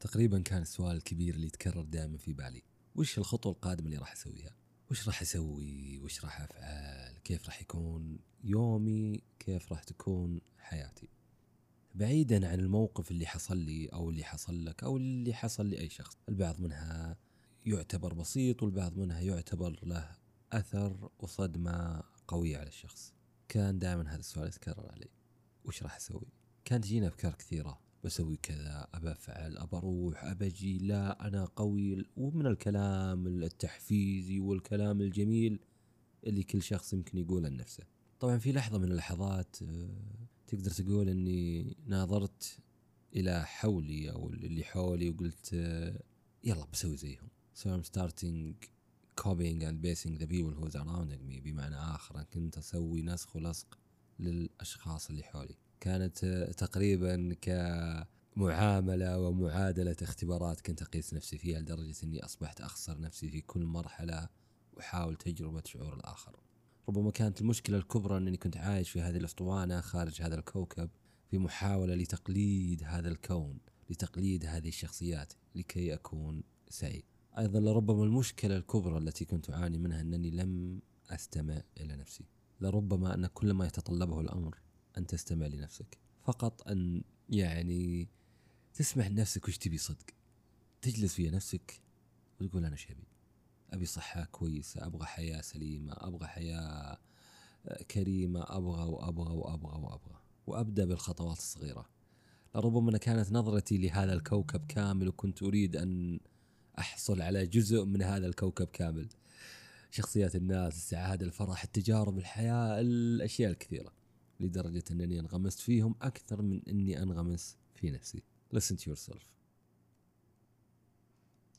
تقريبا كان السؤال الكبير اللي يتكرر دائما في بالي. وش الخطوة القادمة اللي راح أسويها؟ وش راح أسوي؟ وش راح أفعل؟ كيف راح يكون يومي؟ كيف راح تكون حياتي؟ بعيدا عن الموقف اللي حصل لي أو اللي حصل لك أو اللي حصل لأي شخص. البعض منها يعتبر بسيط والبعض منها يعتبر له أثر وصدمة قوية على الشخص. كان دائما هذا السؤال يتكرر علي. وش راح أسوي؟ كانت تجينا أفكار كثيرة. بسوي كذا أبى أفعل أبى أروح أبى أجي لا أنا قوي ومن الكلام التحفيزي والكلام الجميل اللي كل شخص يمكن يقوله لنفسه. طبعا في لحظة من اللحظات آه، تقدر تقول أني ناظرت إلى حولي أو اللي حولي وقلت آه، يلا بسوي زيهم. So I'm starting copying and basing the people who's surrounding me بمعنى آخر. كنت أسوي نسخ ولصق للأشخاص اللي حولي. كانت تقريبا كمعاملة ومعادلة اختبارات كنت أقيس نفسي فيها لدرجة أني أصبحت أخسر نفسي في كل مرحلة وأحاول تجربة شعور الآخر. ربما كانت المشكلة الكبرى أنني كنت عايش في هذه الأسطوانة خارج هذا الكوكب في محاولة لتقليد هذا الكون لتقليد هذه الشخصيات لكي أكون سعيد. أيضا لربما المشكلة الكبرى التي كنت أعاني منها أنني لم أستمع إلى نفسي. لربما أن كل ما يتطلبه الأمر أن تستمع لنفسك فقط أن يعني تسمح لنفسك وش تبي صدق. تجلس ويا نفسك وتقول أنا شبي. أبي صحة كويسة أبغى حياة سليمة أبغى حياة كريمة أبغى وأبغى وأبغى وأبغى. وأبدأ بالخطوات الصغيرة. لربما كانت نظرتي لهذا الكوكب كامل وكنت أريد أن أحصل على جزء من هذا الكوكب كامل. شخصيات الناس السعادة الفرح التجارب الحياة الأشياء الكثيرة. لدرجة أنني انغمست فيهم أكثر من أني أنغمس في نفسي. Listen to yourself.